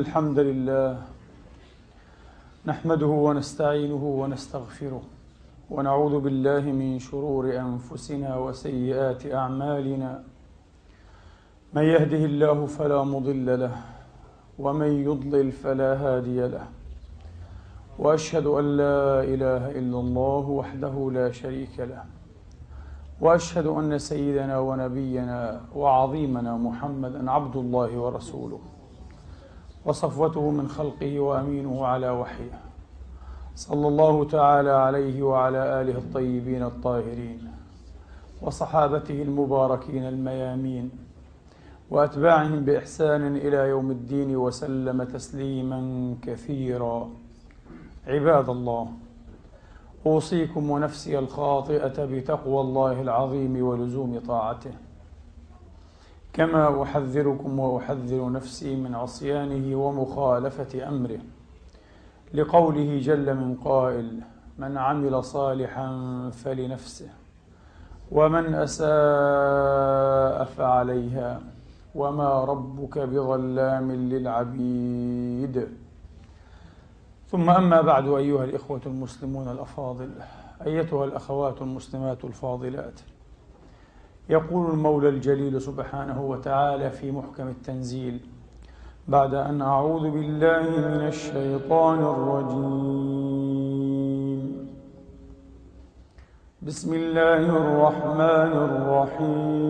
الحمد لله نحمده ونستعينه ونستغفره ونعوذ بالله من شرور أنفسنا وسيئات أعمالنا من يهده الله فلا مضل له ومن يضلل فلا هادي له وأشهد أن لا إله إلا الله وحده لا شريك له وأشهد أن سيدنا ونبينا وعظيمنا محمدا عبد الله ورسوله وصفوته من خلقه وأمينه على وحيه. صلى الله تعالى عليه وعلى آله الطيبين الطاهرين وصحابته المباركين الميامين وأتباعهم بإحسان إلى يوم الدين وسلم تسليما كثيرا. عباد الله أوصيكم ونفسي الخاطئة بتقوى الله العظيم ولزوم طاعته. كما أحذركم وأحذر نفسي من عصيانه ومخالفة أمره. لقوله جل من قائل من عمل صالحا فلنفسه ومن أساء فعليها وما ربك بظلام للعبيد. ثم أما بعد أيها الإخوة المسلمون الأفاضل أيتها الأخوات المسلمات الفاضلات. يقول المولى الجليل سبحانه وتعالى في محكم التنزيل بعد أن أعوذ بالله من الشيطان الرجيم. بسم الله الرحمن الرحيم.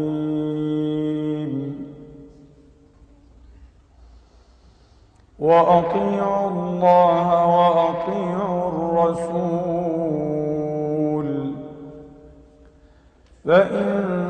وأطيعوا الله وأطيعوا الرسول. فإن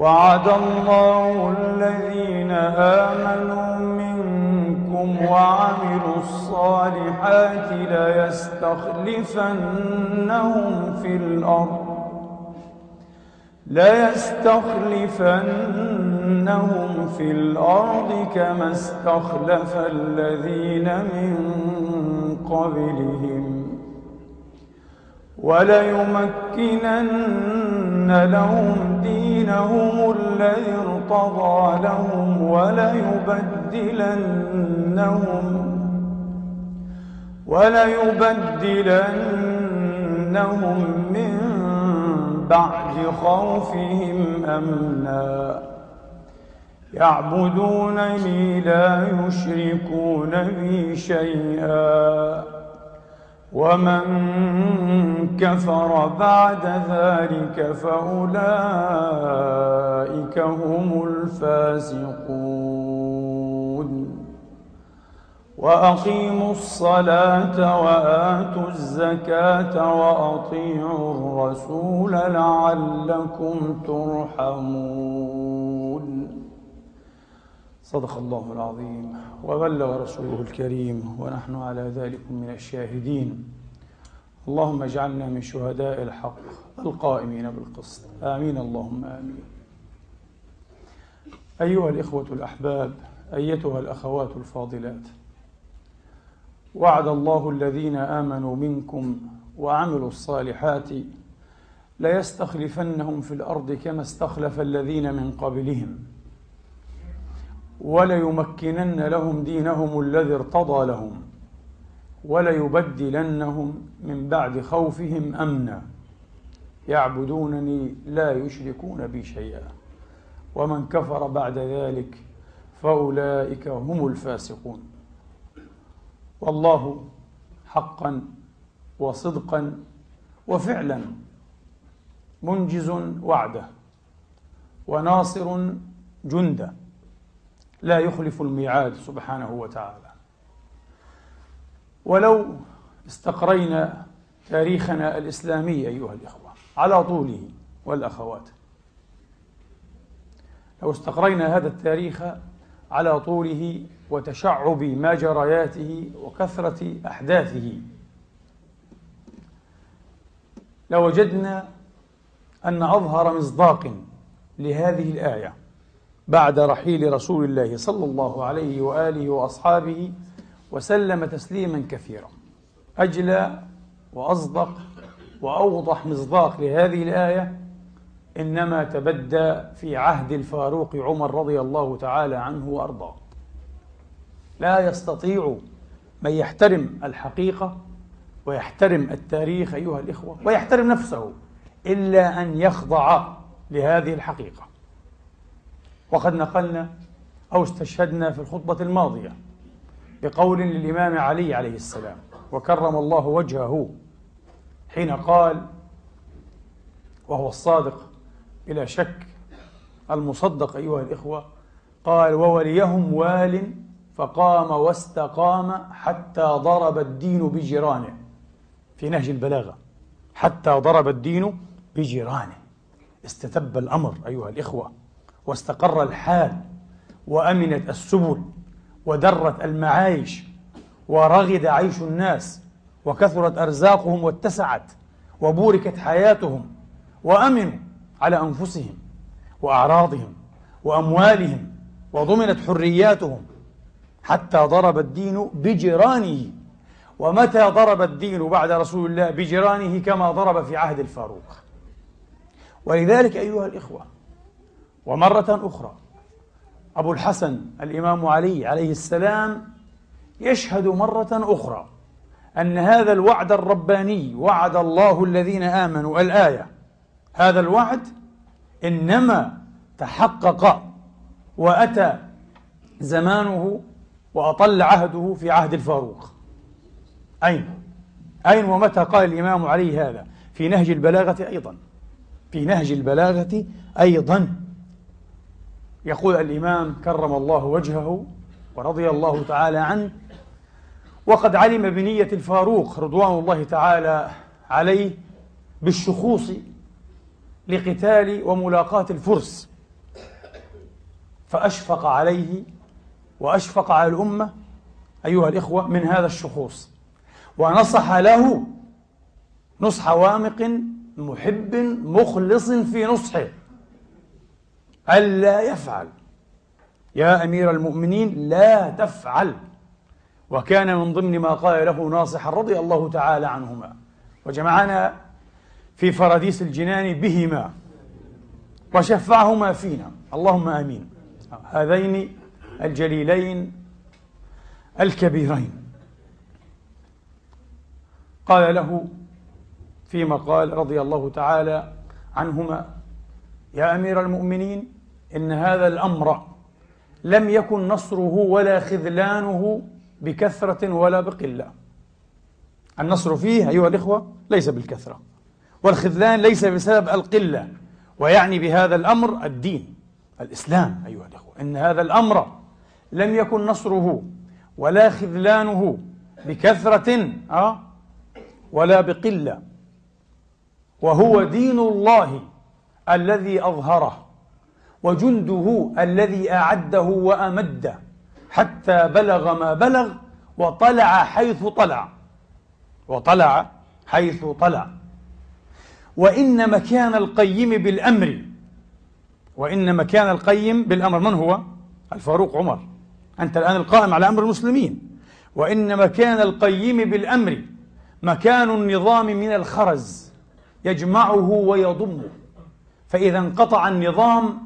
وعد الله الذين آمنوا منكم وعملوا الصالحات ليستخلفنهم في الأرض ليستخلفنهم في الأرض كما استخلف الذين من قبلهم. وليمكنن لهم دينهم الذي ارتضى لهم وليبدلنهم وليبدلنهم من بعد خوفهم أمنا. يعبدونني لا يشركون بي شيئا. ومن كفر بعد ذلك فأولئك هم الفاسقون. وأقيموا الصلاة وآتوا الزكاة وأطيعوا الرسول لعلكم ترحمون. صدق الله العظيم وبلغ رسوله الكريم ونحن على ذلك من الشاهدين. اللهم اجعلنا من شهداء الحق القائمين بالقسط. آمين اللهم آمين. أيها الإخوة الأحباب أيتها الأخوات الفاضلات وعد الله الذين آمنوا منكم وعملوا الصالحات ليستخلفنهم في الأرض كما استخلف الذين من قبلهم. وليمكنن لهم دينهم الذي ارتضى لهم وليبدلنهم من بعد خوفهم أمنا. يعبدونني لا يشركون بي شيئا. ومن كفر بعد ذلك فأولئك هم الفاسقون. والله حقا وصدقا وفعلا منجز وعده وناصر جنده. لا يخلف الميعاد سبحانه وتعالى. ولو استقرينا تاريخنا الإسلامي أيها الإخوة على طوله والأخوات لو استقرينا هذا التاريخ على طوله وتشعب ما جرياته وكثرة أحداثه لوجدنا أن أظهر مصداق لهذه الآية. بعد رحيل رسول الله صلى الله عليه وآله وأصحابه وسلم تسليما كثيرا. أجلى وأصدق وأوضح مصداق لهذه الآية إنما تبدى في عهد الفاروق عمر رضي الله تعالى عنه وأرضاه. لا يستطيع من يحترم الحقيقة ويحترم التاريخ أيها الإخوة ويحترم نفسه إلا أن يخضع لهذه الحقيقة. وقد نقلنا أو استشهدنا في الخطبة الماضية بقول للإمام علي عليه السلام وكرم الله وجهه حين قال وهو الصادق بلا شك المصدق أيها الإخوة قال ووليهم وال فقام واستقام حتى ضرب الدين بجيرانه في نهج البلاغة. حتى ضرب الدين بجيرانه. استتب الأمر أيها الإخوة. واستقر الحال وأمنت السبل ودرت المعايش ورغد عيش الناس وكثرت أرزاقهم واتسعت وبوركت حياتهم وأمنوا على أنفسهم وأعراضهم وأموالهم وضمنت حرياتهم حتى ضرب الدين بجيرانه ومتى ضرب الدين بعد رسول الله بجيرانه كما ضرب في عهد الفاروق. ولذلك أيها الإخوة ومرة أخرى أبو الحسن الإمام علي عليه السلام يشهد مرة أخرى أن هذا الوعد الرباني وعد الله الذين آمنوا الآية هذا الوعد إنما تحقق وأتى زمانه وأطل عهده في عهد الفاروق أين؟ أين ومتى قال الإمام علي هذا؟ في نهج البلاغة أيضا في نهج البلاغة أيضا يقول الإمام كرم الله وجهه ورضي الله تعالى عنه وقد علم بنية الفاروق رضوان الله تعالى عليه بالشخوص لقتال وملاقاة الفرس. فأشفق عليه وأشفق على الأمة أيها الإخوة من هذا الشخوص. ونصح له نصح وامق محب مخلص في نصحه. ألا يفعل؟ يا أمير المؤمنين لا تفعل. وكان من ضمن ما قال له ناصحا رضي الله تعالى عنهما. وجمعنا في فراديس الجنان بهما وشفعهما فينا. اللهم آمين. هذين الجليلين الكبيرين. قال له فيما قال رضي الله تعالى عنهما يا أمير المؤمنين إن هذا الأمر لم يكن نصره ولا خذلانه بكثرة ولا بقلة. النصر فيه أيها الإخوة ليس بالكثرة والخذلان ليس بسبب القلة ويعني بهذا الأمر الدين الإسلام أيها الإخوة. إن هذا الأمر لم يكن نصره ولا خذلانه بكثرة أه ولا بقلة وهو دين الله الذي أظهره وجنده الذي أعده وامده حتى بلغ ما بلغ وطلع حيث طلع وطلع حيث طلع. وإن مكان القيم بالأمر وإن مكان القيم بالأمر من هو؟ الفاروق عمر. أنت الآن القائم على أمر المسلمين. وإن مكان القيم بالأمر مكان النظام من الخرز يجمعه ويضمه. فإذا انقطع النظام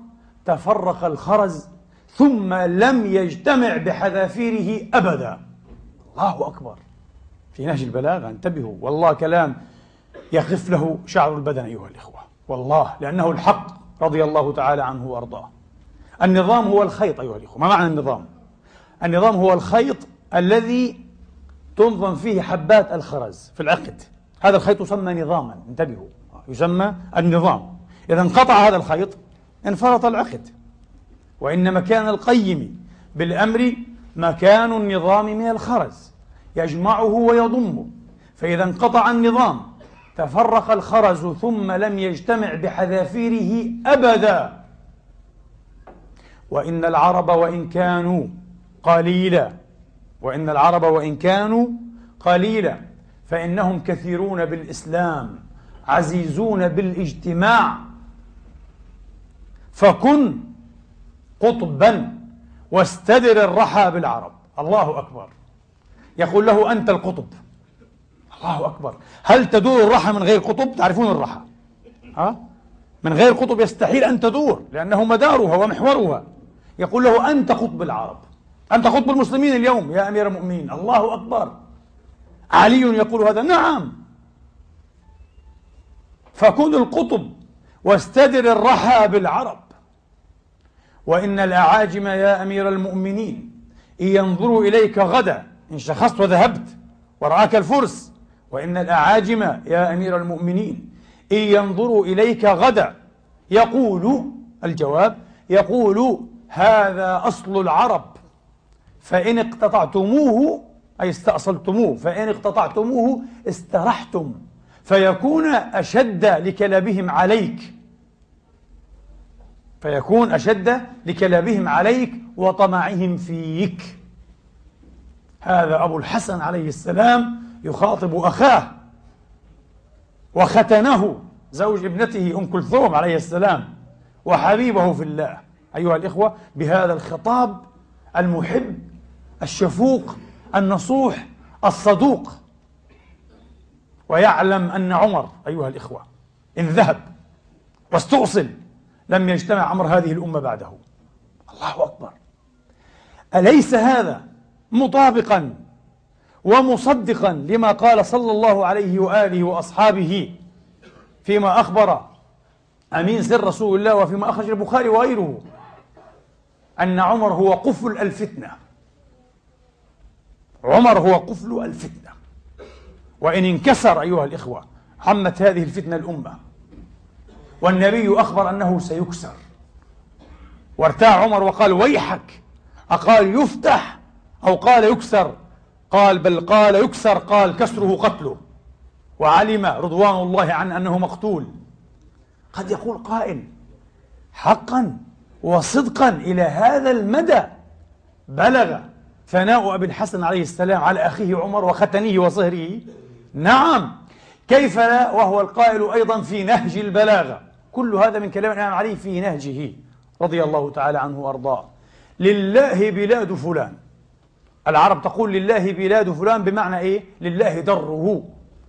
تفرق الخرز ثم لم يجتمع بحذافيره أبدا. الله أكبر. في نهج البلاغة انتبهوا والله كلام يخف له شعر البدن أيها الإخوة. والله لأنه الحق رضي الله تعالى عنه وأرضاه. النظام هو الخيط أيها الإخوة. ما معنى النظام؟ النظام هو الخيط الذي تنظم فيه حبات الخرز في العقد. هذا الخيط يسمى نظاما. انتبهوا يسمى النظام. إذا انقطع هذا الخيط انفرط العقد. وإن مكان القيم بالأمر مكان النظام من الخرز يجمعه ويضمه فإذا انقطع النظام تفرق الخرز ثم لم يجتمع بحذافيره أبدا. وإن العرب وإن كانوا قليلا وإن العرب وإن كانوا قليلا فإنهم كثيرون بالإسلام عزيزون بالإجتماع. فكن قطبا واستدر الرحى بالعرب. الله أكبر. يقول له أنت القطب. الله أكبر. هل تدور الرحى من غير قطب؟ تعرفون الرحى. ها؟ من غير قطب يستحيل أن تدور لأنه مدارها ومحورها. يقول له أنت قطب العرب. أنت قطب المسلمين اليوم يا أمير المؤمنين. الله أكبر. علي يقول هذا. نعم. فكن القطب واستدر الرحى بالعرب. وإن الأعاجم يا أمير المؤمنين إن ينظروا إليك غدا إن شخصت وذهبت ورآك الفرس. وإن الأعاجم يا أمير المؤمنين إن ينظروا إليك غدا. يقول الجواب يقول هذا أصل العرب. فإن اقتطعتموه أي استأصلتموه فإن اقتطعتموه استرحتم فيكون أشد لكلابهم عليك. فيكون أشد لكلابهم عليك وطمعهم فيك. هذا أبو الحسن عليه السلام يخاطب أخاه وختنه زوج ابنته أم كلثوم عليه السلام وحبيبه في الله. أيها الإخوة بهذا الخطاب المحب الشفوق النصوح الصدوق. ويعلم أن عمر أيها الإخوة إن ذهب واستؤصل لم يجتمع أمر هذه الأمة بعده. الله أكبر. أليس هذا مطابقا ومصدقا لما قال صلى الله عليه وآله وأصحابه فيما أخبر أمين سر رسول الله وفيما أخرج البخاري وغيره أن عمر هو قفل الفتنة. عمر هو قفل الفتنة. وإن انكسر أيها الإخوة عمت هذه الفتنة الأمة. والنبي أخبر أنه سيكسر. وارتاع عمر وقال ويحك. أقال يفتح أو قال يكسر؟ قال بل قال يكسر قال كسره قتله. وعلم رضوان الله عن أنه مقتول. قد يقول قائل حقا وصدقا إلى هذا المدى بلغ ثناء أبي الحسن عليه السلام على أخيه عمر وختنه وصهره؟ نعم. كيف لا؟ وهو القائل أيضا في نهج البلاغة. كل هذا من كلام الإمام علي في نهجه رضي الله تعالى عنه وأرضاه. لله بلاد فلان. العرب تقول لله بلاد فلان بمعنى إيه؟ لله دره.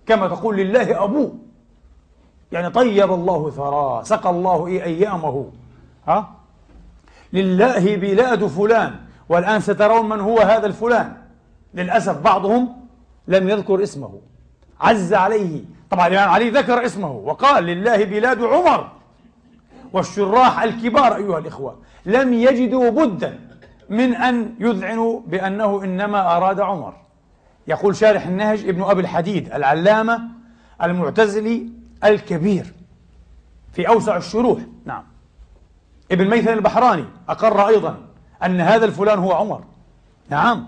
كما تقول لله أبوه. يعني طيب الله ثراه سقى الله إيه؟ أيامه. ها؟ لله بلاد فلان. والآن سترون من هو هذا الفلان. للأسف بعضهم لم يذكر اسمه. عز عليه. طبعا الإمام علي ذكر اسمه وقال لله بلاد عمر والشراح الكبار أيها الإخوة لم يجدوا بدا من أن يذعنوا بأنه إنما أراد عمر. يقول شارح النهج ابن أبي الحديد العلامة المعتزلي الكبير في أوسع الشروح. نعم. ابن ميثن البحراني أقر أيضا أن هذا الفلان هو عمر. نعم.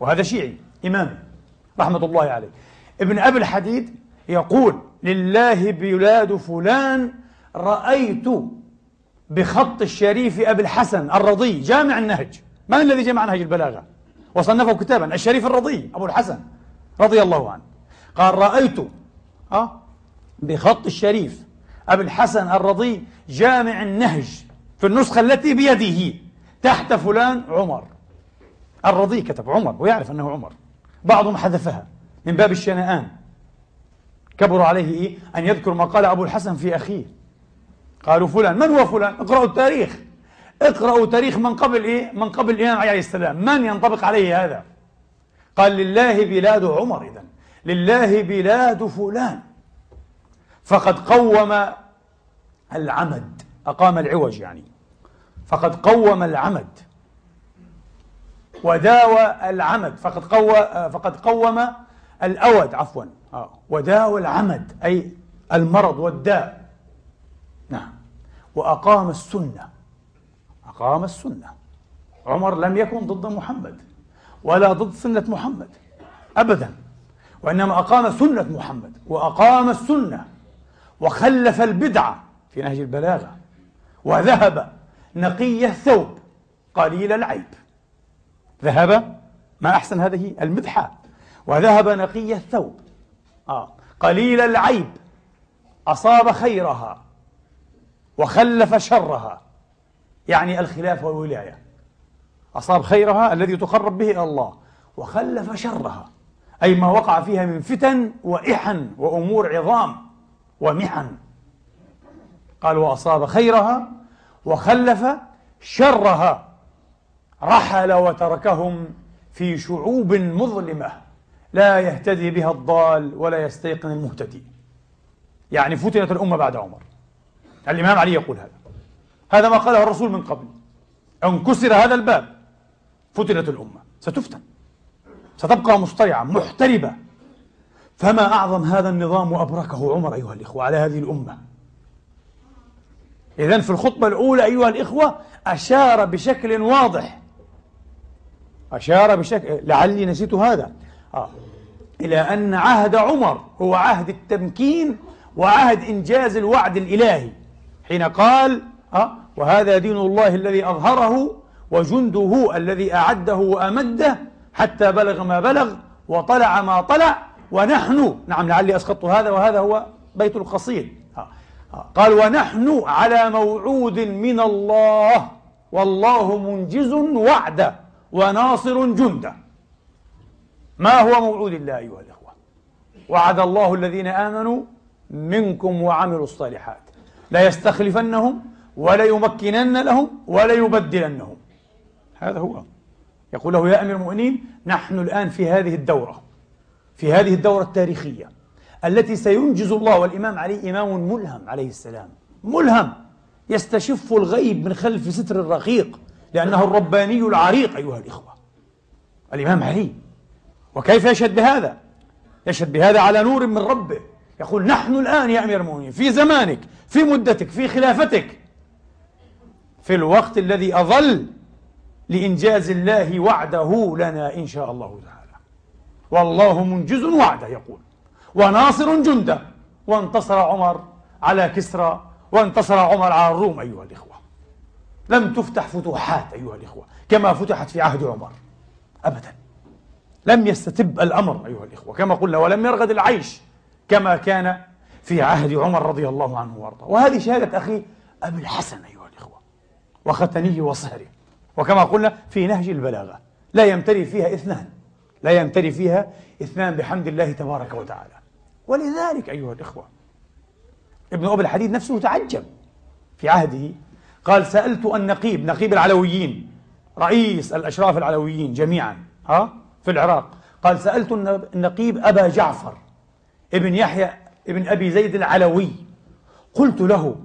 وهذا شيعي إمامي رحمة الله عليه. ابن أبي الحديد يقول لله بلاد فلان رأيت بخط الشريف أبي الحسن الرضي جامع النهج. من الذي جمع نهج البلاغة؟ وصنفه كتابا الشريف الرضي أبو الحسن رضي الله عنه. قال رأيت أه بخط الشريف أبي الحسن الرضي جامع النهج في النسخة التي بيده تحت فلان عمر. الرضي كتب عمر ويعرف أنه عمر. بعضهم حذفها. من باب الشنآن. كبر عليه إيه؟ أن يذكر ما قال أبو الحسن في أخيه. قالوا فلان من هو فلان؟ اقرأوا التاريخ. اقرأوا تاريخ من قبل إيه؟ من قبل الإمام عليه السلام. من ينطبق عليه هذا؟ قال لله بلاد عمر إذا لله بلاد فلان. فقد قوم العمد. أقام العوج يعني. فقد قوم العمد. وداوى العمد. فقد قوى فقد قوم الأود عفوا. آه. وداوى العمد أي المرض والداء. نعم. وأقام السنة. أقام السنة. عمر لم يكن ضد محمد ولا ضد سنة محمد أبدا. وإنما أقام سنة محمد وأقام السنة وخلف البدعة في نهج البلاغة وذهب نقي الثوب قليل العيب. ذهب؟ ما أحسن هذه المدحة. وذهب نقي الثوب. آه. قليل العيب. أصاب خيرها. وخلف شرها. يعني الخلافة والولاية أصاب خيرها الذي تقرب به إلى الله. وخلف شرها. أي ما وقع فيها من فتن وإحن وأمور عظام ومحن. قال وأصاب خيرها. وخلف شرها. رحل وتركهم في شعوب مظلمة. لا يهتدي بها الضال ولا يستيقن المهتدي. يعني فتنت الأمة بعد عمر. الإمام علي يقول هذا. هذا ما قاله الرسول من قبل. انكسر هذا الباب فتنت الأمة. ستفتن. ستبقى مصطرعة محتربة. فما أعظم هذا النظام وأبركه عمر أيها الإخوة على هذه الأمة؟ إذن في الخطبة الأولى أيها الإخوة أشار بشكل واضح. أشار بشكل لعلي نسيت هذا. آه. إلى أن عهد عمر هو عهد التمكين وعهد إنجاز الوعد الإلهي. حين قال آه وهذا دين الله الذي أظهره وجنده الذي أعده وأمده حتى بلغ ما بلغ وطلع ما طلع ونحن نعم لعلي أسقطت هذا وهذا هو بيت القصيد. قال ونحن على موعود من الله والله منجز وعده وناصر جنده. ما هو موعود الله أيها الإخوة؟ وعد الله الذين آمنوا منكم وعملوا الصالحات. لا يستخلفنهم ولا يمكنن لهم ولا يبدلنهم هذا هو. يقول له يا أمير المؤمنين نحن الآن في هذه الدورة في هذه الدورة التاريخية التي سينجز الله والإمام علي إمام ملهم عليه السلام. ملهم. يستشف الغيب من خلف ستر الرقيق لأنه الرباني العريق أيها الإخوة. الإمام علي. وكيف يشهد بهذا؟ يشهد بهذا على نور من ربه. يقول نحن الآن يا أمير المؤمنين في زمانك في مدتك في خلافتك في الوقت الذي أظل لإنجاز الله وعده لنا إن شاء الله تعالى. والله منجز وعده يقول. وناصر جنده. وانتصر عمر على كسرى وانتصر عمر على الروم أيها الإخوة. لم تفتح فتوحات أيها الإخوة كما فتحت في عهد عمر. أبدا. لم يستتب الأمر أيها الإخوة كما قلنا ولم يرغد العيش كما كان في عهد عمر رضي الله عنه وأرضاه. وهذه شهادة أخي أبي الحسن أيها الإخوة وختنيه وصهره. وكما قلنا في نهج البلاغة لا يمتري فيها إثنان لا يمتري فيها إثنان بحمد الله تبارك وتعالى. ولذلك أيها الإخوة ابن أبي الحديد نفسه تعجب في عهده قال سألت النقيب نقيب العلويين رئيس الأشراف العلويين جميعا ها؟ في العراق. قال سألت النقيب أبا جعفر ابن يحيى ابن أبي زيد العلوي. قلت له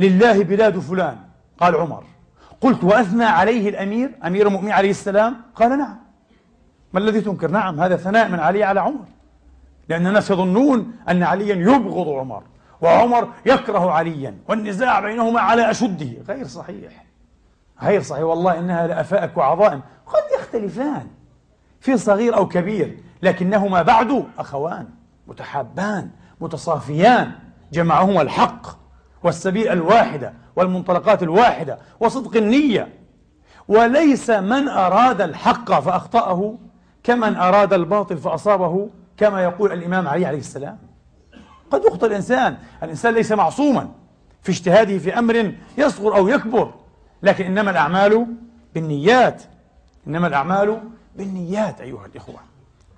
لله بلاد فلان قال عمر. قلت وأثنى عليه الأمير أمير المؤمنين عليه السلام؟ قال نعم. ما الذي تنكر؟ نعم هذا ثناء من علي على عمر. لأن الناس يظنون أن عليا يبغض عمر وعمر يكره عليا والنزاع بينهما على أشده. غير صحيح. غير صحيح. والله إنها لأفائك وعظائم. قد يختلفان. في صغير أو كبير لكنهما بعد أخوان متحابان متصافيان جمعهما الحق والسبيل الواحدة والمنطلقات الواحدة وصدق النية. وليس من أراد الحق فأخطأه كمن أراد الباطل فأصابه كما يقول الإمام علي عليه السلام. قد يخطئ الإنسان الإنسان ليس معصوما في اجتهاده في أمر يصغر أو يكبر لكن إنما الأعمال بالنيات إنما الأعمال بالنيات أيها الإخوة.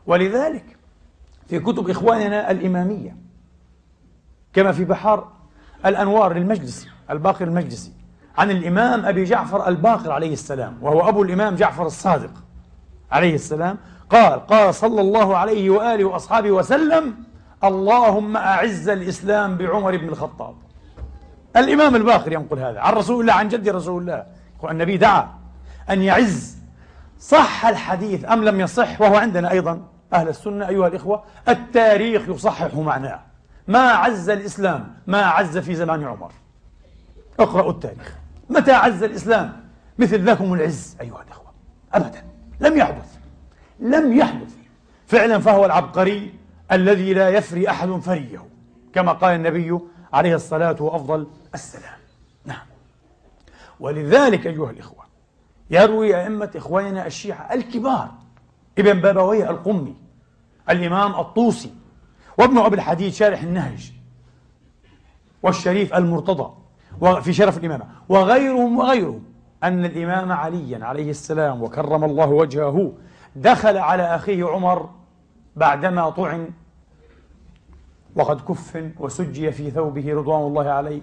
ولذلك في كتب إخواننا الإمامية كما في بحار الأنوار للمجلسي الباقر المجلسي عن الإمام أبي جعفر الباقر عليه السلام وهو أبو الإمام جعفر الصادق عليه السلام قال قال صلى الله عليه وآله وأصحابه وسلم اللهم أعز الإسلام بعمر بن الخطاب. الإمام الباقر ينقل هذا عن رسول الله عن جد رسول الله. النبي دعا أن يعز صح الحديث أم لم يصح؟ وهو عندنا أيضا أهل السنة أيها الإخوة التاريخ يصحح معناه. ما عز الإسلام ما عز في زمان عمر. اقرأوا التاريخ. متى عز الإسلام؟ مثل لكم العز أيها الإخوة. أبدا. لم يحدث. لم يحدث. فعلا فهو العبقري الذي لا يفري أحد فريه كما قال النبي عليه الصلاة وأفضل السلام نعم. ولذلك أيها الإخوة يروي أئمة إخواننا الشيعة الكبار ابن بابويه القمي الإمام الطوسي وابن أبي الحديد شارح النهج والشريف المرتضى في شرف الإمامة وغيرهم وغيرهم أن الإمام عليا عليه السلام وكرم الله وجهه دخل على أخيه عمر بعدما طعن وقد كف وسجي في ثوبه رضوان الله عليه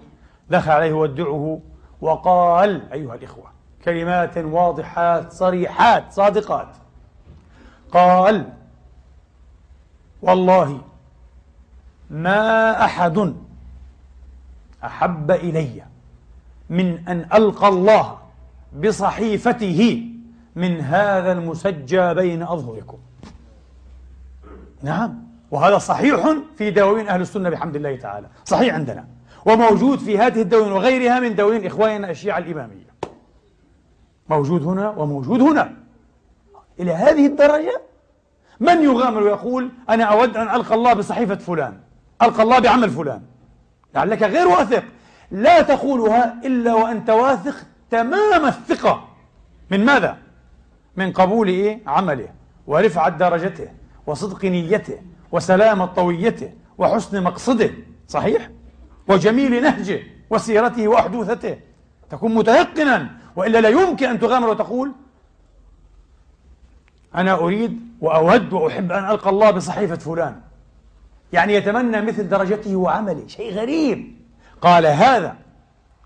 دخل عليه يودعه وقال أيها الإخوة كلمات واضحات صريحات صادقات. قال والله ما أحد أحب إلي من أن ألقى الله بصحيفته من هذا المسجى بين أظهركم. نعم وهذا صحيح في دواوين أهل السنة بحمد الله تعالى صحيح عندنا وموجود في هذه الدواوين وغيرها من دواوين إخواننا الشيعة الإمامية. موجود هنا وموجود هنا إلى هذه الدرجة من يغامر ويقول أنا أود أن ألقى الله بصحيفة فلان ألقى الله بعمل فلان لعلك غير واثق لا تقولها إلا وأنت واثق تمام الثقة من ماذا؟ من قبول إيه؟ عمله ورفعة درجته وصدق نيته وسلامة طويته وحسن مقصده صحيح؟ وجميل نهجه وسيرته وأحدوثته تكون متيقنا وإلا لا يمكن أن تغامر وتقول أنا أريد وأود وأحب أن ألقى الله بصحيفة فلان. يعني يتمنى مثل درجته وعمله. شيء غريب. قال هذا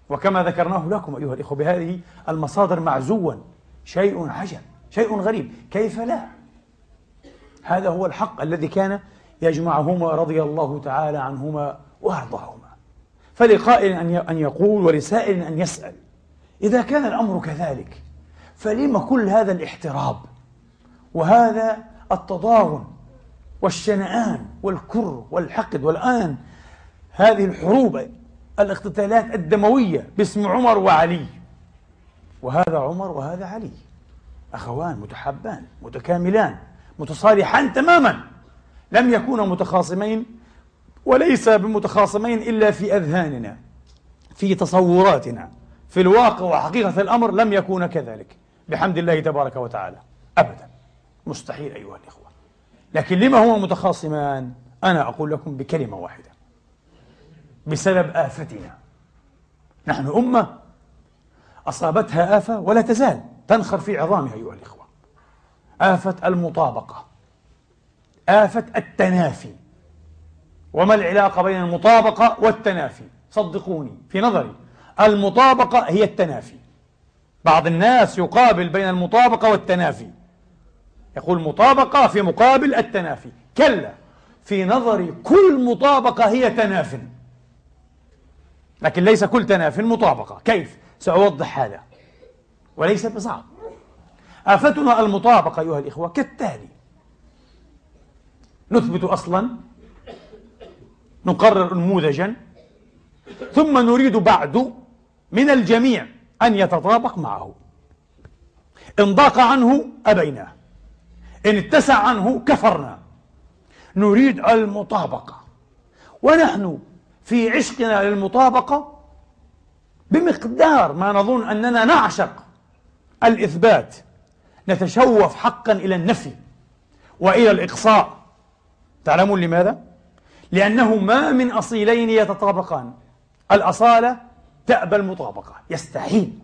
وكما ذكرناه لكم أيها الإخوة بهذه المصادر معزوا. شيء عجب. شيء غريب. كيف لا؟ هذا هو الحق الذي كان يجمعهما رضي الله تعالى عنهما وأرضاهما. فلقائل أن يقول ولسائل أن يسأل. إذا كان الأمر كذلك فلما كل هذا الاحتراب وهذا التضاغن والشنآن والكر والحقد والآن هذه الحروب الاقتتالات الدموية باسم عمر وعلي وهذا عمر وهذا علي أخوان متحابان متكاملان متصالحان تماما لم يكونا متخاصمين وليس بمتخاصمين إلا في أذهاننا في تصوراتنا. في الواقع وحقيقة الأمر لم يكون كذلك. بحمد الله تبارك وتعالى. أبدا. مستحيل أيها الإخوة. لكن لما هما متخاصمان؟ أنا أقول لكم بكلمة واحدة. بسبب آفتنا. نحن أمة أصابتها آفة ولا تزال تنخر في عظامها أيها الإخوة. آفة المطابقة. آفة التنافي. وما العلاقة بين المطابقة والتنافي؟ صدقوني. في نظري المطابقة هي التنافي. بعض الناس يقابل بين المطابقة والتنافي. يقول مطابقة في مقابل التنافي. كلا في نظري كل مطابقة هي تناف. لكن ليس كل تناف مطابقة. كيف؟ سأوضح هذا. وليس بصعب. آفتنا المطابقة أيها الإخوة كالتالي. نثبت أصلا. نقرر نموذجا. ثم نريد بعد من الجميع أن يتطابق معه. إن ضاق عنه أبيناه إن اتسع عنه كفرنا. نريد المطابقة. ونحن في عشقنا للمطابقة بمقدار ما نظن أننا نعشق الإثبات. نتشوف حقا إلى النفي وإلى الإقصاء. تعلمون لماذا؟ لأنه ما من أصيلين يتطابقان. الأصالة تأبى المطابقة. يستحيل.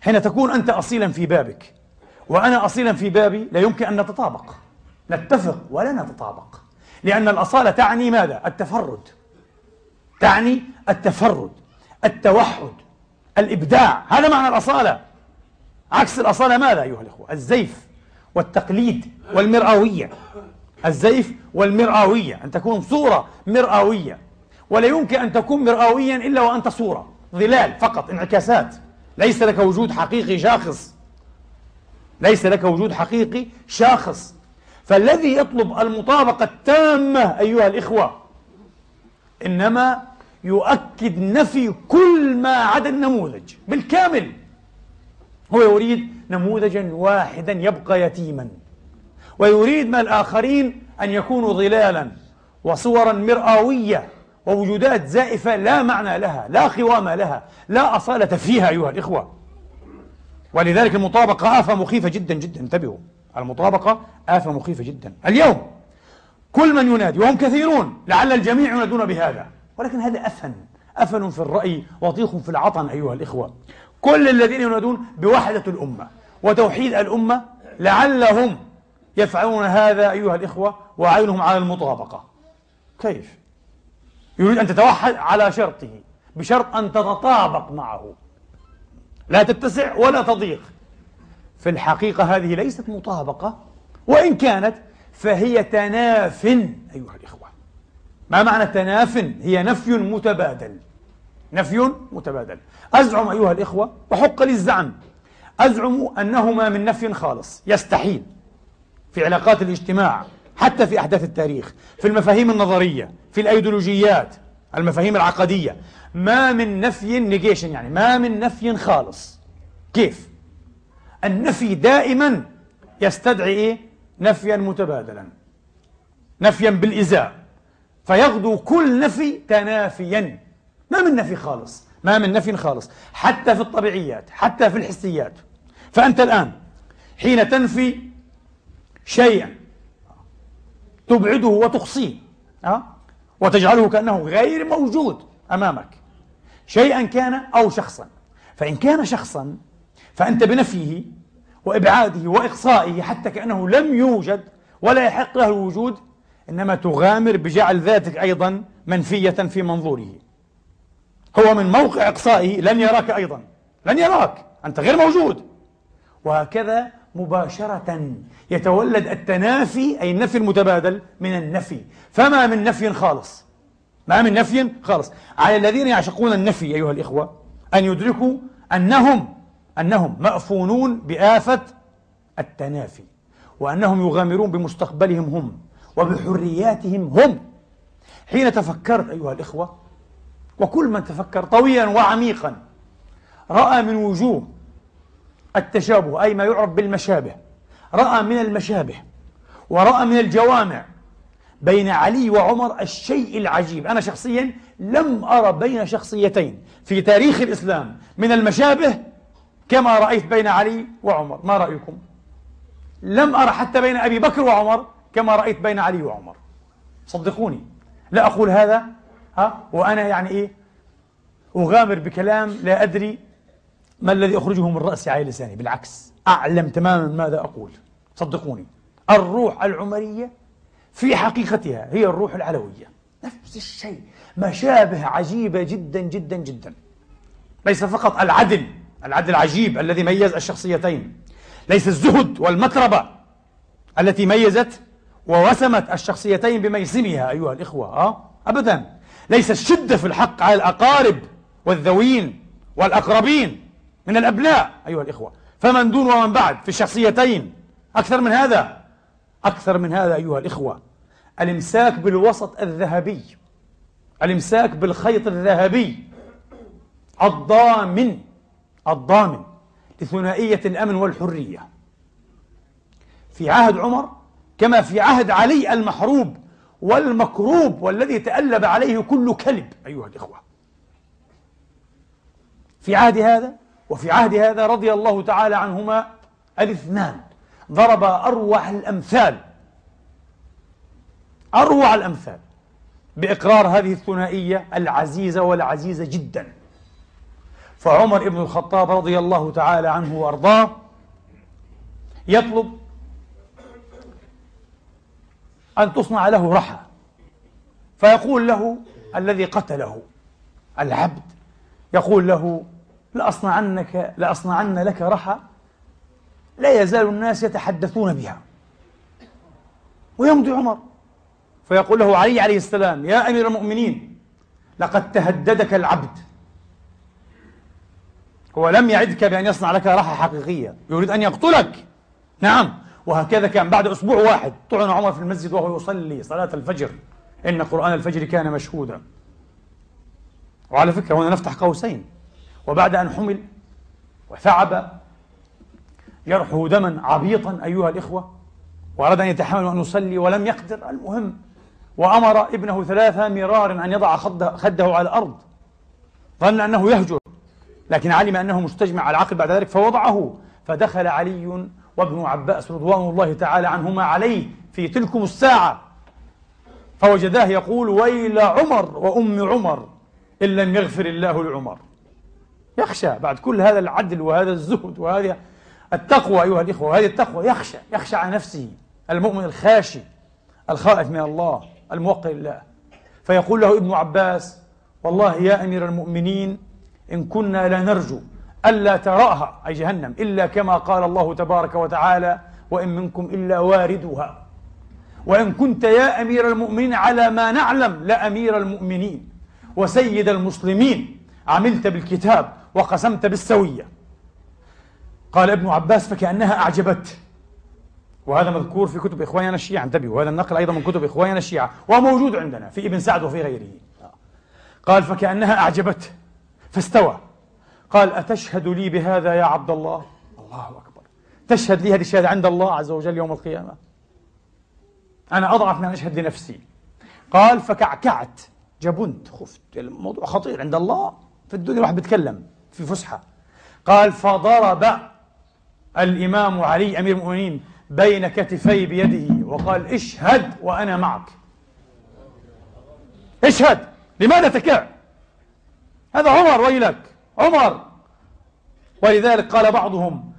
حين تكون أنت أصيلا في بابك وأنا أصيلا في بابي لا يمكن أن نتطابق. نتفق ولا نتطابق. لأن الأصالة تعني ماذا؟ التفرد. تعني التفرد التوحد الإبداع. هذا معنى الأصالة. عكس الأصالة ماذا أيها الأخوة؟ الزيف والتقليد والمرآوية. الزيف والمرآوية. أن تكون صورة مرآوية. ولا يمكن أن تكون مرآويا إلا وأنت صورة. ظلال فقط انعكاسات. ليس لك وجود حقيقي شاخص. ليس لك وجود حقيقي شاخص. فالذي يطلب المطابقة التامة أيها الإخوة إنما يؤكد نفي كل ما عدا النموذج بالكامل. هو يريد نموذجا واحدا يبقى يتيما ويريد من الآخرين أن يكونوا ظلالا وصورا مرآوية ووجودات زائفة لا معنى لها لا قوام لها لا أصالة فيها أيها الإخوة. ولذلك المطابقة آفة مخيفة جدا جدا. انتبهوا المطابقة آفة مخيفة جدا. اليوم كل من ينادي وهم كثيرون لعل الجميع ينادون بهذا. ولكن هذا أفن أفن في الرأي وطيخ في العطن أيها الإخوة. كل الذين ينادون بوحدة الأمة وتوحيد الأمة لعلهم يفعلون هذا أيها الإخوة وعينهم على المطابقة. كيف؟ يريد أن تتوحد على شرطه بشرط أن تتطابق معه. لا تتسع ولا تضيق. في الحقيقة هذه ليست مطابقة وإن كانت فهي تناف أيها الإخوة. ما معنى تناف؟ هي نفي متبادل. نفي متبادل. أزعم أيها الإخوة وحق لي الزعم أزعم أنهما من نفي خالص يستحيل في علاقات الاجتماع. حتى في أحداث التاريخ في المفاهيم النظرية في الأيديولوجيات المفاهيم العقدية. ما من نفي نيجيشن يعني ما من نفي خالص. كيف؟ النفي دائما يستدعي إيه؟ نفيا متبادلا. نفيا بالإزاء. فيغدو كل نفي تنافيا. ما من نفي خالص. ما من نفي خالص. حتى في الطبيعيات حتى في الحسيات. فأنت الآن حين تنفي شيئا تبعده وتقصيه أه؟ وتجعله كأنه غير موجود أمامك. شيئا كان أو شخصا. فإن كان شخصا فأنت بنفيه وإبعاده وإقصائه حتى كأنه لم يوجد ولا يحق له الوجود إنما تغامر بجعل ذاتك أيضا منفية في منظوره. هو من موقع إقصائه لن يراك أيضا لن يراك أنت غير موجود. وهكذا مباشرة يتولد التنافي أي النفي المتبادل من النفي. فما من نفي خالص. ما من نفي خالص. على الذين يعشقون النفي أيها الإخوة أن يدركوا أنهم أنهم مأفونون بآفة التنافي وأنهم يغامرون بمستقبلهم هم وبحرياتهم هم. حين تفكرت أيها الإخوة وكل من تفكر طويلا وعميقا رأى من وجوه التشابه أي ما يعرف بالمشابه. رأى من المشابه ورأى من الجوامع بين علي وعمر الشيء العجيب. أنا شخصيا لم أرى بين شخصيتين في تاريخ الإسلام من المشابه كما رأيت بين علي وعمر. ما رأيكم؟ لم أرى حتى بين أبي بكر وعمر كما رأيت بين علي وعمر. صدقوني. لا أقول هذا ها وأنا يعني إيه أغامر بكلام لا أدري ما الذي أخرجه من رأسي على لساني؟ بالعكس أعلم تماما ماذا أقول. صدقوني الروح العمرية في حقيقتها هي الروح العلوية. نفس الشيء مشابه عجيبة جدا جدا جدا. ليس فقط العدل العدل العجيب الذي ميز الشخصيتين. ليس الزهد والمتربة التي ميزت ووسمت الشخصيتين بميسمها أيها الإخوة. أه؟ أبدا. ليس الشدة في الحق على الأقارب والذوين والأقربين. من الأبناء أيها الإخوة. فمن دون ومن بعد في الشخصيتين. أكثر من هذا؟ أكثر من هذا أيها الإخوة. الإمساك بالوسط الذهبي. الإمساك بالخيط الذهبي. الضامن. الضامن لثنائية الأمن والحرية. في عهد عمر كما في عهد علي المحروب والمكروب والذي تألب عليه كل كلب أيها الإخوة. في عهد هذا وفي عهد هذا رضي الله تعالى عنهما الاثنان ضرب أروع الأمثال. أروع الأمثال بإقرار هذه الثنائية العزيزة والعزيزة جدا. فعمر بن الخطاب رضي الله تعالى عنه وأرضاه يطلب أن تصنع له رحى. فيقول له الذي قتله العبد يقول له لأصنعنك لأصنعن لك رحى لا يزال الناس يتحدثون بها. ويمضي عمر. فيقول له علي عليه السلام يا أمير المؤمنين لقد تهددك العبد. هو لم يعدك بأن يصنع لك راحة حقيقية يريد أن يقتلك. نعم وهكذا كان بعد أسبوع واحد طعن عمر في المسجد وهو يصلي صلاة الفجر. إن قرآن الفجر كان مشهودا. وعلى فكرة هنا نفتح قوسين. وبعد أن حمل وثعب يرحو دما عبيطا أيها الإخوة وأراد أن يتحمل وأن يصلي ولم يقدر. المهم وأمر ابنه ثلاثة مرارا أن يضع خده على الأرض. ظن أنه يهجر لكن علم أنه مستجمع على العقل بعد ذلك فوضعه. فدخل علي وابن عباس رضوان الله تعالى عنهما عليه في تلكم الساعة. فوجداه يقول ويل عمر وأم عمر إن لم يغفر الله لعمر. يخشى بعد كل هذا العدل وهذا الزهد وهذه التقوى أيها الإخوة وهذه التقوى يخشى يخشى على نفسه المؤمن الخاشي الخائف من الله الموقر لله. فيقول له ابن عباس والله يا أمير المؤمنين إن كنا لنرجو ألا تراها أي جهنم إلا كما قال الله تبارك وتعالى وإن منكم إلا واردها. وإن كنت يا أمير المؤمنين على ما نعلم لأمير المؤمنين وسيد المسلمين عملت بالكتاب وقسمت بالسوية. قال ابن عباس فكأنها أعجبته وهذا مذكور في كتب إخواننا الشيعة. انتبهوا وهذا النقل أيضا من كتب إخواننا الشيعة. وموجود عندنا في ابن سعد وفي غيره. قال فكأنها أعجبته فاستوى. قال أتشهد لي بهذا يا عبد الله؟ الله أكبر. تشهد لي هذه الشهادة عند الله عز وجل يوم القيامة؟ أنا أضعف من أن أشهد لنفسي. قال فكعكعت. جبنت خفت. الموضوع خطير عند الله. في الدنيا واحد بيتكلم. في فسحة. قال فضرب الإمام علي أمير المؤمنين بين كتفي بيده وقال اشهد وأنا معك. اشهد. لماذا تكع؟ هذا عمر ويلك. عمر. ولذلك قال بعضهم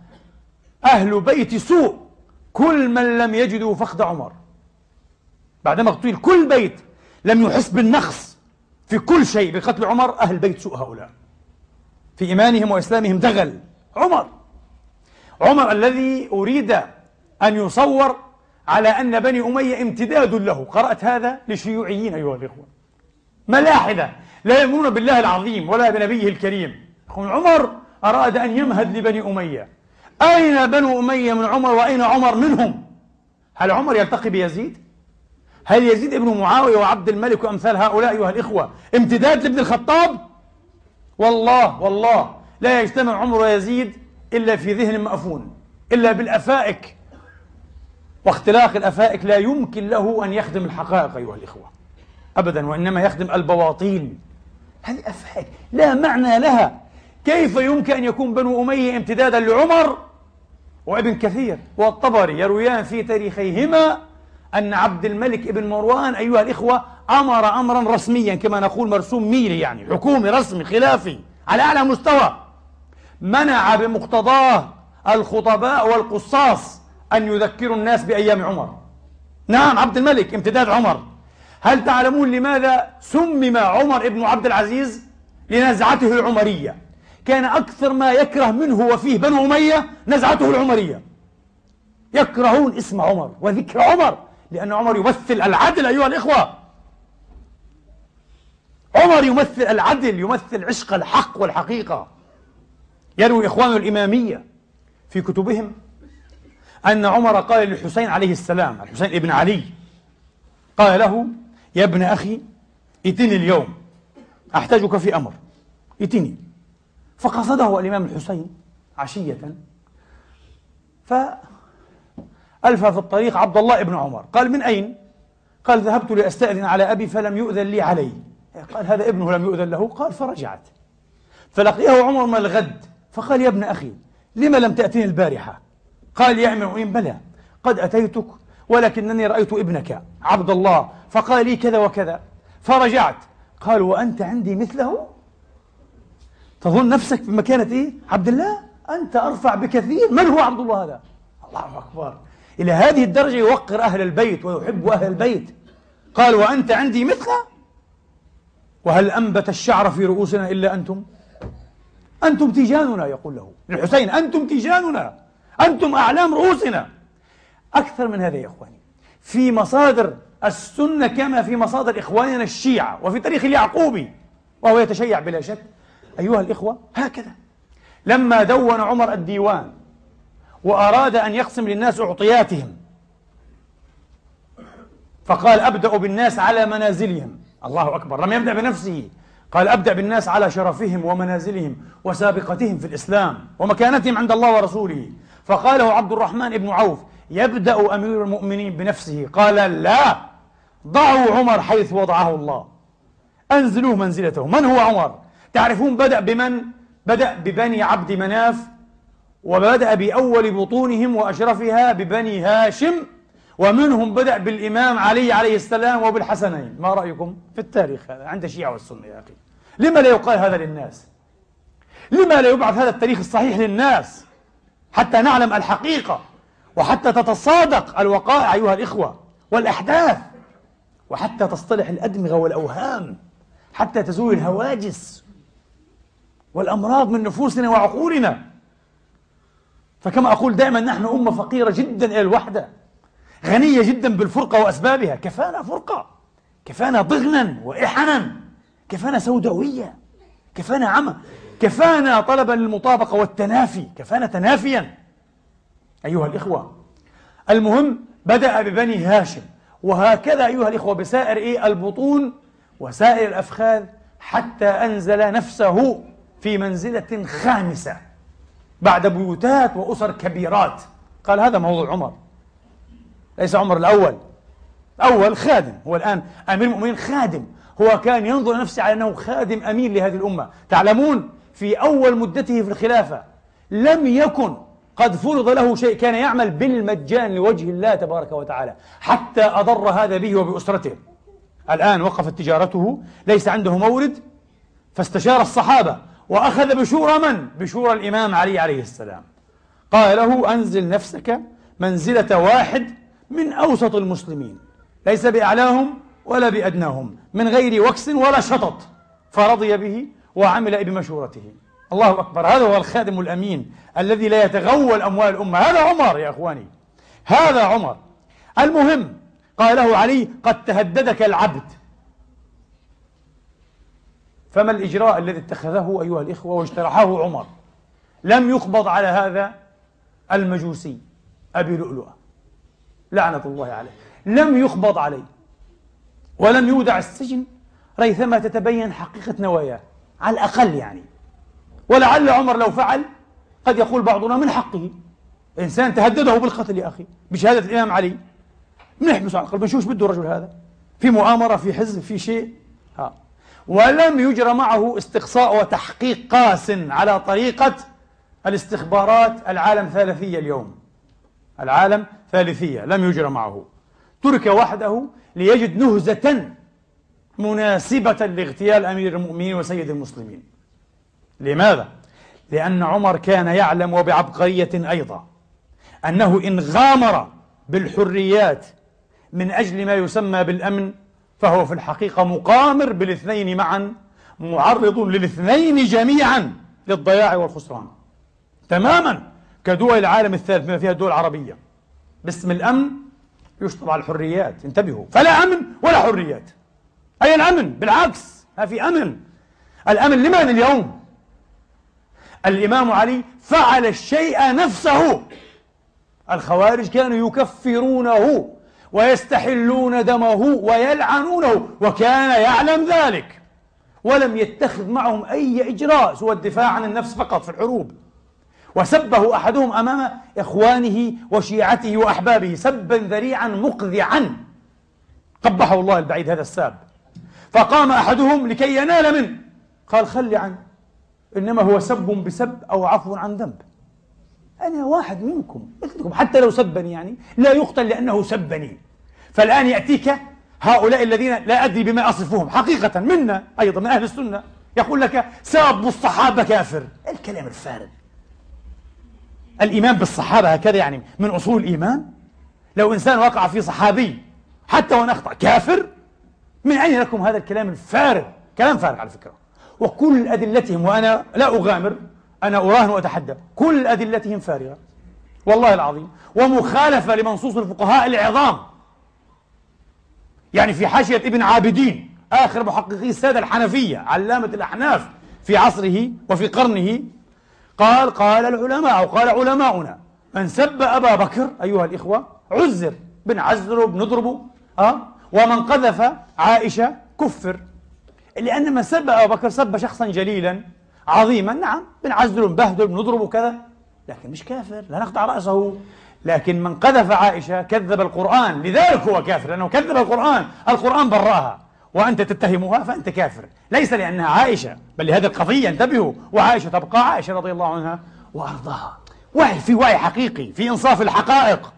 أهل بيت سوء كل من لم يجدوا فخد عمر. بعدما قتل كل بيت لم يحس بالنقص في كل شيء بقتل عمر أهل بيت سوء هؤلاء. في إيمانهم وإسلامهم دغل عمر. عمر الذي أريد أن يصور على أن بني أمية امتداد له. قرأت هذا لشيوعيين أيها الإخوة. ملاحدة. لا يؤمنون بالله العظيم ولا بنبيه الكريم. عمر أراد أن يمهد لبني أمية. أين بنو أمية من عمر وأين عمر منهم؟ هل عمر يلتقي بيزيد؟ هل يزيد ابن معاوية وعبد الملك وأمثال هؤلاء أيها الإخوة امتداد لابن الخطاب؟ والله والله لا يجتمع عمر ويزيد إلا في ذهن مأفون إلا بالأفائك. واختلاق الأفائك لا يمكن له أن يخدم الحقائق أيها الإخوة أبدا وإنما يخدم البواطيل هذه أفائك لا معنى لها. كيف يمكن أن يكون بنو أمية امتدادا لعمر وابن كثير؟ والطبري يرويان في تاريخيهما أن عبد الملك ابن مروان أيها الإخوة أمر أمرا رسميا كما نقول مرسوم ميلي يعني حكومي رسمي خلافي على أعلى مستوى. منع بمقتضاه الخطباء والقصاص أن يذكروا الناس بأيام عمر. نعم عبد الملك امتداد عمر. هل تعلمون لماذا سمم عمر ابن عبد العزيز؟ لنزعته العمرية. كان أكثر ما يكره منه وفيه بنو أمية نزعته العمرية. يكرهون اسم عمر وذكر عمر لأن عمر يمثل العدل أيها الإخوة. عمر يمثل العدل يمثل عشق الحق والحقيقة. يروي إخوان الإمامية في كتبهم أن عمر قال للحسين عليه السلام الحسين ابن علي قال له يا ابن أخي ائتني اليوم أحتاجك في أمر ائتني. فقصده الإمام الحسين عشية. فألفى في الطريق عبد الله ابن عمر قال من أين؟ قال ذهبت لأستأذن على أبي فلم يؤذن لي عليه. قال هذا ابنه لم يؤذن له قال فرجعت. فلقيه عمر من الغد فقال يا ابن أخي لما لم تأتني البارحة؟ قال يا أمير بلى قد أتيتك ولكنني رأيت ابنك عبد الله فقال لي كذا وكذا. فرجعت. قال وأنت عندي مثله؟ تظن نفسك بمكانة إيه؟ عبد الله؟ أنت أرفع بكثير. من هو عبد الله هذا؟ الله أكبر. إلى هذه الدرجة يوقر أهل البيت ويحب أهل البيت. قال وأنت عندي مثله؟ وهل أنبت الشعر في رؤوسنا إلا أنتم؟ أنتم تيجاننا يقول له. للحسين أنتم تيجاننا. أنتم أعلام رؤوسنا. أكثر من هذا يا إخواني. في مصادر السنة كما في مصادر إخواننا الشيعة وفي تاريخ اليعقوبي وهو يتشيع بلا شك. أيها الإخوة هكذا. لما دون عمر الديوان وأراد أن يقسم للناس أعطياتهم فقال أبدأ بالناس على منازلهم. الله أكبر. لم يبدأ بنفسه. قال أبدأ بالناس على شرفهم ومنازلهم وسابقتهم في الإسلام ومكانتهم عند الله ورسوله. فقاله عبد الرحمن بن عوف يبدأ أمير المؤمنين بنفسه. قال لا ضعوا عمر حيث وضعه الله. أنزلوه منزلته. من هو عمر؟ تعرفون بدأ بمن؟ بدأ ببني عبد مناف وبدأ بأول بطونهم وأشرفها ببني هاشم ومنهم بدأ بالإمام علي عليه السلام وبالحسنين. ما رأيكم في التاريخ هذا؟ عند الشيعة والسنة يا أخي. لما لا يقال هذا للناس؟ لما لا يبعث هذا التاريخ الصحيح للناس؟ حتى نعلم الحقيقة وحتى تتصادق الوقائع أيها الإخوة والأحداث وحتى تصطلح الأدمغة والأوهام حتى تزول الهواجس والأمراض من نفوسنا وعقولنا. فكما أقول دائما نحن أمة فقيرة جدا إلى الوحدة. غنية جدا بالفرقة وأسبابها. كفانا فرقة. كفانا ضغنا وإحنا. كفانا سوداوية. كفانا عمى كفانا طلبا للمطابقة والتنافي. كفانا تنافيا. أيها الإخوة المهم بدأ ببني هاشم. وهكذا أيها الإخوة بسائر إيه؟ البطون وسائر الأفخاذ حتى أنزل نفسه في منزلة خامسة بعد بيوتات وأسر كبيرات. قال هذا موضوع عمر. ليس عمر الأول. أول خادم هو الآن أمير المؤمنين خادم. هو كان ينظر نفسه على أنه خادم أمين لهذه الأمة. تعلمون في أول مدته في الخلافة لم يكن قد فرض له شيء كان يعمل بالمجان لوجه الله تبارك وتعالى حتى أضر هذا به وبأسرته. الآن وقفت تجارته ليس عنده مورد فاستشار الصحابة وأخذ بشورى من؟ بشورى الإمام علي عليه السلام. قال له أنزل نفسك منزلة واحد من أوسط المسلمين. ليس بأعلاهم ولا بأدناهم. من غير وكس ولا شطط. فرضي به وعمل بمشورته. الله أكبر. هذا هو الخادم الأمين الذي لا يتغول أموال الأمة. هذا عمر يا أخواني. هذا عمر. المهم قال له علي قد تهددك العبد. فما الإجراء الذي اتخذه أيها الإخوة واجترحه عمر؟ لم يقبض على هذا المجوسي أبي لؤلؤة. لعنة الله عليه. لم يقبض عليه. ولم يودع السجن. ريثما تتبين حقيقة نواياه. على الأقل يعني. ولعل عمر لو فعل قد يقول بعضنا من حقه. إنسان تهدده بالقتل يا أخي. بشهادة الإمام علي. بنحبسه على الأقل بنشوف بده الرجل هذا. في مؤامرة في حزب في شيء. ها ولم يجرى معه استقصاء وتحقيق قاس على طريقة الاستخبارات العالم ثالثية اليوم. العالم ثالثية لم يجرى معه. ترك وحده ليجد نهزة مناسبة لاغتيال أمير المؤمنين وسيد المسلمين. لماذا؟ لأن عمر كان يعلم وبعبقرية أيضا أنه إن غامر بالحريات من أجل ما يسمى بالأمن فهو في الحقيقة مقامر بالاثنين معا معرض للاثنين جميعا للضياع والخسران. تماما. كدول العالم الثالث بما فيها الدول العربية. باسم الأمن يشطب على الحريات. انتبهوا. فلا أمن ولا حريات. أي الأمن؟ بالعكس ما في أمن. الأمن لمن اليوم؟ الإمام علي فعل الشيء نفسه. الخوارج كانوا يكفرونه ويستحلون دمه ويلعنونه وكان يعلم ذلك. ولم يتخذ معهم أي إجراء سوى الدفاع عن النفس فقط في الحروب. وسبه أحدهم أمام إخوانه وشيعته وأحبابه سبا ذريعا مقذعا. قبحه الله البعيد هذا الساب. فقام أحدهم لكي ينال منه. قال خلي عنه إنما هو سب بسب أو عفو عن ذنب. أنا واحد منكم مثلكم حتى لو سبني يعني لا يقتل لأنه سبني. فالآن يأتيك هؤلاء الذين لا أدري بما أصفهم. حقيقة منا أيضا من أهل السنة يقول لك ساب الصحابة كافر. الكلام الفارغ. الإيمان بالصحابة هكذا يعني من أصول الإيمان. لو إنسان وقع في صحابي حتى وإن أخطأ كافر من أين لكم هذا الكلام الفارغ؟ كلام فارغ على فكرة. وكل أدلتهم وأنا لا أغامر أنا أراهن وأتحدى. كل أدلتهم فارغة. والله العظيم. ومخالفة لمنصوص الفقهاء العظام. يعني في حاشية ابن عابدين آخر محققي السادة الحنفية علامة الأحناف في عصره وفي قرنه قال قال العلماء أو قال علماؤنا من سب أبا بكر أيها الإخوة عزر بنعزره بنضربه أه؟ ومن قذف عائشة كفر. لأن من سب أبا بكر سب شخصا جليلا عظيما نعم بنعزله بنبهدله بنضربه كذا لكن مش كافر لا نقطع رأسه. لكن من قذف عائشة كذب القرآن لذلك هو كافر لأنه كذب القرآن القرآن براها. وأنت تتهمها فأنت كافر. ليس لأنها عائشة بل لهذه القضية انتبهوا. وعائشة تبقى عائشة رضي الله عنها وأرضاها. وعي في وعي حقيقي في إنصاف الحقائق.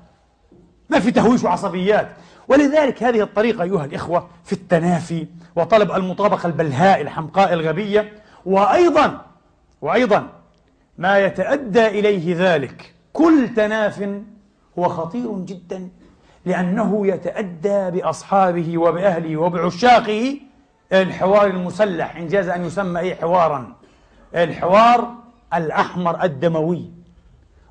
ما في تهويش وعصبيات. ولذلك هذه الطريقة أيها الإخوة في التنافي وطلب المطابقة البلهاء الحمقاء الغبية. وأيضا وأيضا ما يتأدى إليه ذلك كل تناف هو خطير جدا. لأنه يتأدى بأصحابه وبأهله وبعشاقه الحوار المسلح إن جاز أن يسمى أي حوارا. الحوار الأحمر الدموي.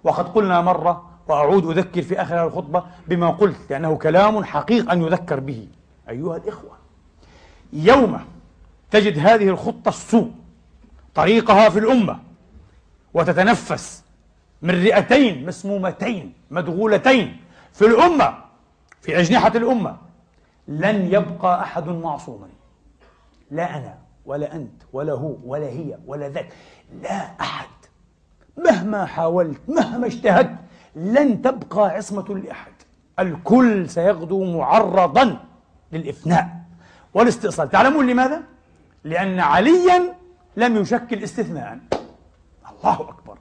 وقد قلنا مرة وأعود أذكر في آخر الخطبة بما قلت لأنه كلام حقيق أن يذكر به. أيها الإخوة يوم تجد هذه الخطة السوء طريقها في الأمة وتتنفس من رئتين مسمومتين مدغولتين في الأمة في أجنحة الأمة. لن يبقى أحد معصوما. لا أنا ولا أنت ولا هو ولا هي ولا ذاك. لا أحد. مهما حاولت مهما اجتهدت لن تبقى عصمة لأحد. الكل سيغدو معرضا للإفناء والاستئصال. تعلمون لماذا؟ لأن عليا لم يشكل استثناء. الله أكبر.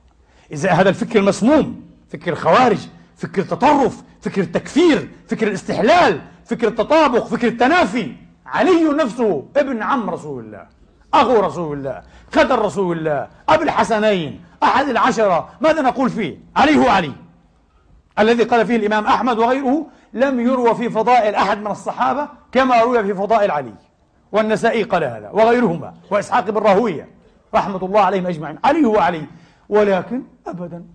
إذا هذا الفكر المسموم فكر الخوارج فكر التطرف فكر التكفير فكر الاستحلال فكر التطابق فكر التنافي. علي نفسه ابن عم رسول الله أخو رسول الله خدر رسول الله أبي الحسنين أحد العشرة. ماذا نقول فيه؟ علي هو علي. الذي قال فيه الإمام أحمد وغيره لم يروى في فضائل أحد من الصحابة كما روي في فضائل علي. والنسائي قال هذا وغيرهما وإسحاق بن راهوية رحمة الله عليهم أجمعين. علي هو علي ولكن أبدا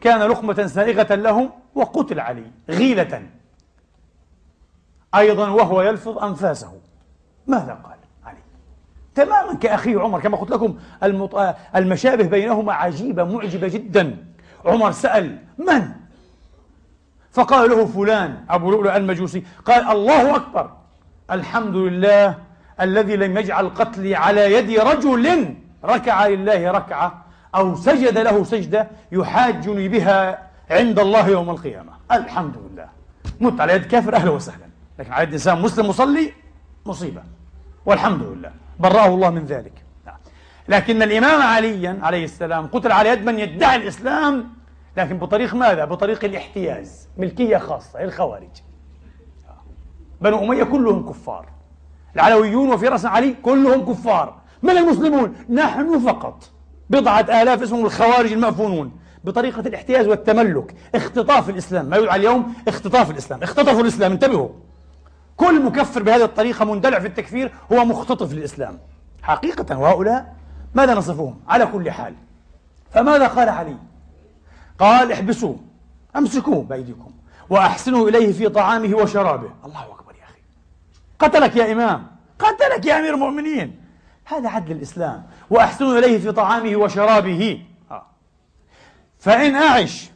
كان لقمة سائغة لهم وقتل علي غيلة. أيضا وهو يلفظ أنفاسه. ماذا قال علي؟ تماما كأخيه عمر كما قلت لكم المشابه بينهما عجيبة معجبة جدا. عمر سأل من؟ فقال له فلان أبو لؤلؤ المجوسي قال الله أكبر الحمد لله الذي لم يجعل قتلي على يد رجل ركع لله ركعة أو سجد له سجدة يحاجني بها عند الله يوم القيامة. الحمد لله. مت على يد كافر أهلا وسهلا. لكن على يد إنسان مسلم مصلي مصيبة. والحمد لله. برأه الله من ذلك. لكن الإمام عليا عليه السلام قتل على يد من يدعي الإسلام لكن بطريق ماذا؟ بطريق الاحتياز. ملكية خاصة الخوارج. بنو أمية كلهم كفار. العلويون وفي رأس علي كلهم كفار. من المسلمون؟ نحن فقط. بضعة آلاف اسمهم الخوارج المأفونون. بطريقة الاحتياز والتملك. اختطاف الإسلام. ما يدعى اليوم اختطاف الإسلام. اختطفوا الإسلام. انتبهوا. كل مكفر بهذه الطريقة مندلع في التكفير هو مختطف للإسلام. حقيقة وهؤلاء ماذا نصفهم؟ على كل حال. فماذا قال علي؟ قال احبسوه. أمسكوه بأيديكم. وأحسنوا إليه في طعامه وشرابه. الله أكبر يا أخي. قتلك يا إمام. قتلك يا أمير المؤمنين. هذا عدل الإسلام. وأحسنوا إليه في طعامه وشرابه. فإن أعش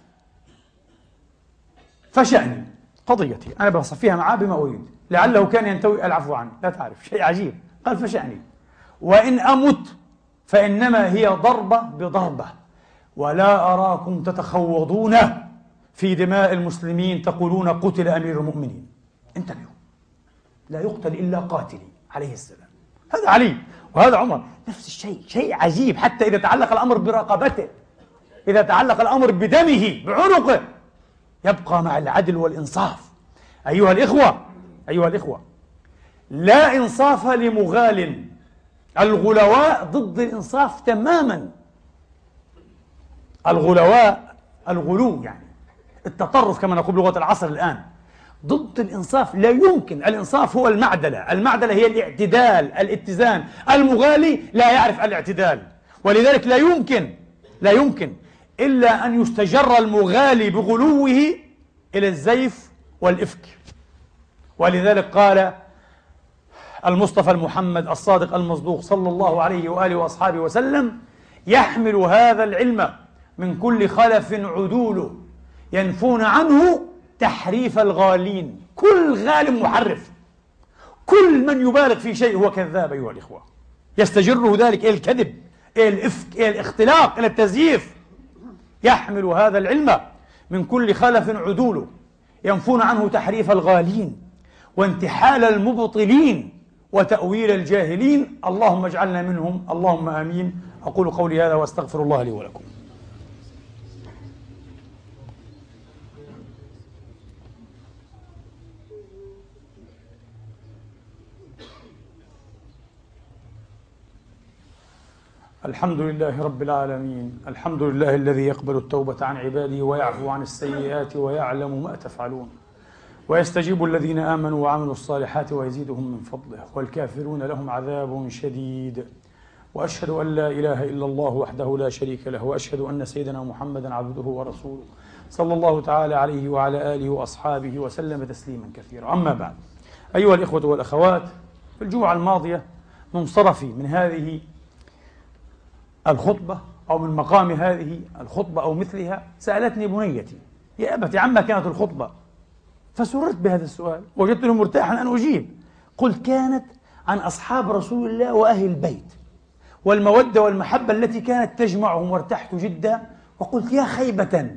فشأني قضيتي أنا بصفيها معاه بما أريد لعله كان ينتوي العفو عنه لا تعرف شيء عجيب قال فشأني. وإن أمت فإنما هي ضربة بضربة ولا أراكم تتخوضون في دماء المسلمين تقولون قتل أمير المؤمنين. انتبهوا لا يقتل إلا قاتلي عليه السلام. هذا علي وهذا عمر نفس الشيء شيء عجيب حتى إذا تعلق الأمر برقبته. إذا تعلق الأمر بدمه بعنقه يبقى مع العدل والإنصاف. أيها الإخوة أيها الإخوة لا إنصاف لمغال. الغلواء ضد الإنصاف تماما. الغلواء الغلو يعني التطرف كما نقول بلغة العصر الآن ضد الإنصاف. لا يمكن. الإنصاف هو المعدلة. المعدلة هي الاعتدال الاتزان. المغالي لا يعرف الاعتدال. ولذلك لا يمكن لا يمكن إلا أن يستجر المغالي بغلوه إلى الزيف والإفك. ولذلك قال المصطفى المحمد الصادق المصدوق صلى الله عليه وآله وأصحابه وسلم يحمل هذا العلم من كل خلف عدول ينفون عنه تحريف الغالين. كل غال محرف. كل من يبالغ في شيء هو كذاب أيها الإخوة. يستجره ذلك إلى الكذب إلى الإفك إلى الاختلاق إلى التزييف. يحمل هذا العلم من كل خلف عدول ينفون عنه تحريف الغالين وانتحال المبطلين وتأويل الجاهلين. اللهم اجعلنا منهم اللهم آمين. أقول قولي هذا وأستغفر الله لي ولكم. الحمد لله رب العالمين الحمد لله الذي يقبل التوبة عن عباده ويعفو عن السيئات ويعلم ما تفعلون. ويستجيب الذين آمنوا وعملوا الصالحات ويزيدهم من فضله والكافرون لهم عذاب شديد. وأشهد أن لا إله إلا الله وحده لا شريك له وأشهد أن سيدنا محمدا عبده ورسوله. صلى الله تعالى عليه وعلى آله وأصحابه وسلم تسليما كثيرا. أما بعد أيها الإخوة والأخوات في الجمعة الماضية منصرفي من هذه الخطبة أو من مقام هذه الخطبة أو مثلها سألتني بنيتي يا أبت عما كانت الخطبة؟ فسررت بهذا السؤال وجدته مرتاحا أن أجيب. قلت كانت عن أصحاب رسول الله وأهل البيت والمودة والمحبة التي كانت تجمعهم وارتحت جدا. وقلت يا خيبة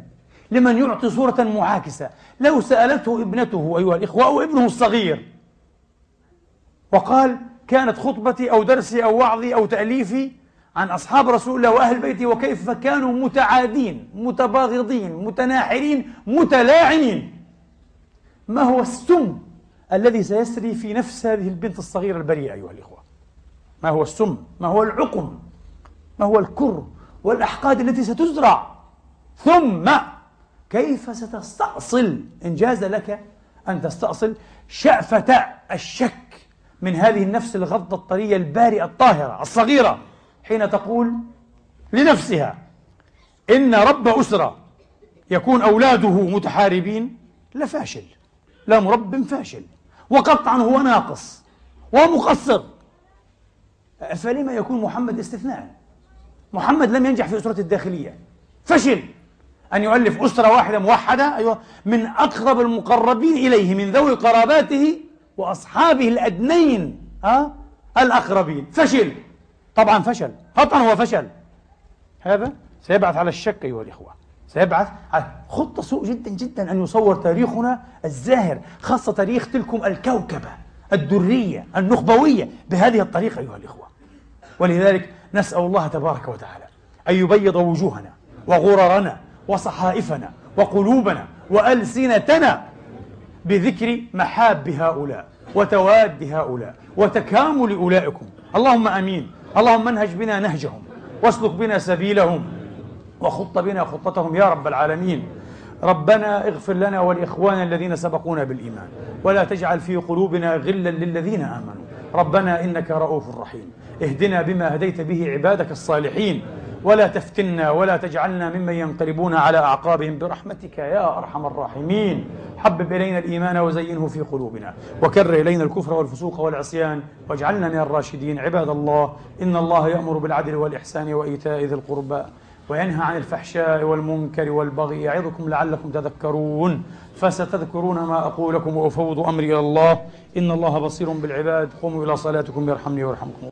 لمن يعطي صورة معاكسة؟ لو سألته ابنته أيها الإخوة أو ابنه الصغير. وقال كانت خطبتي أو درسي أو وعظي أو تأليفي عن أصحاب رسول الله وأهل بيته وكيف كانوا متعادين متباغضين متناحرين متلاعنين. ما هو السم الذي سيسري في نفس هذه البنت الصغيرة البريئة أيها الإخوة؟ ما هو السم؟ ما هو العقم؟ ما هو الكر؟ والأحقاد التي ستزرع؟ ثم كيف ستستأصل؟ إن جاز لك أن تستأصل شأفة الشك من هذه النفس الغضة الطرية البارئة الطاهرة الصغيرة. حين تقول لنفسها إن رب أسرة يكون أولاده متحاربين لفاشل لا مرب فاشل وقطعا هو ناقص ومقصر. فلما يكون محمد استثناء محمد لم ينجح في أسرة الداخلية. فشل أن يؤلف أسرة واحدة موحدة أيوة من أقرب المقربين إليه من ذوي قراباته وأصحابه الأدنين ها الأقربين. فشل. طبعا فشل. قطعا هو فشل. هذا سيبعث على الشك أيها الإخوة. سيبعث على خطة سوء جدا جدا أن يصور تاريخنا الزاهر خاصة تاريخ تلكم الكوكبة الدرية النخبوية بهذه الطريقة أيها الإخوة. ولذلك نسأل الله تبارك وتعالى أن يبيض وجوهنا وغررنا وصحائفنا وقلوبنا وألسنتنا بذكر محاب هؤلاء وتواد هؤلاء وتكامل أولئكم. اللهم أمين. اللهم منهج بنا نهجهم واسلك بنا سبيلهم وخط بنا خطتهم يا رب العالمين. ربنا اغفر لنا ولإخواننا الذين سبقونا بالإيمان ولا تجعل في قلوبنا غلا للذين آمنوا. ربنا إنك رؤوف رحيم. اهدنا بما هديت به عبادك الصالحين. ولا تفتنا ولا تجعلنا ممن ينقلبون على أعقابهم برحمتك يا أرحم الراحمين. حبب إلينا الإيمان وزينه في قلوبنا. وكر إلينا الكفر والفسوق والعصيان. واجعلنا من الراشدين. عباد الله إن الله يأمر بالعدل والإحسان وإيتاء ذي القربى وينهى عن الفحشاء والمنكر والبغي. يعظكم لعلكم تذكرون. فستذكرون ما أقول لكم وأفوض أمري إلى الله. إن الله بصير بالعباد. قوموا إلى صلاتكم يرحمني ويرحمكم.